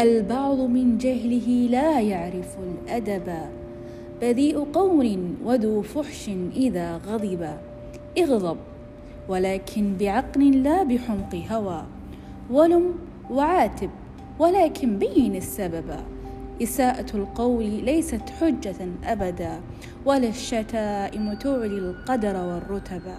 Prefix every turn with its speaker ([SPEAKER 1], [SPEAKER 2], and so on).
[SPEAKER 1] البعض من جهله لا يعرف الأدب. بذيء قول وذو فحش إذا غضب. اغضب ولكن بعقل لا بحمق هوى. ولم وعاتب ولكن بين السبب. إساءة القول ليست حجة أبدا ولا الشتائم تعلي القدر والرتبا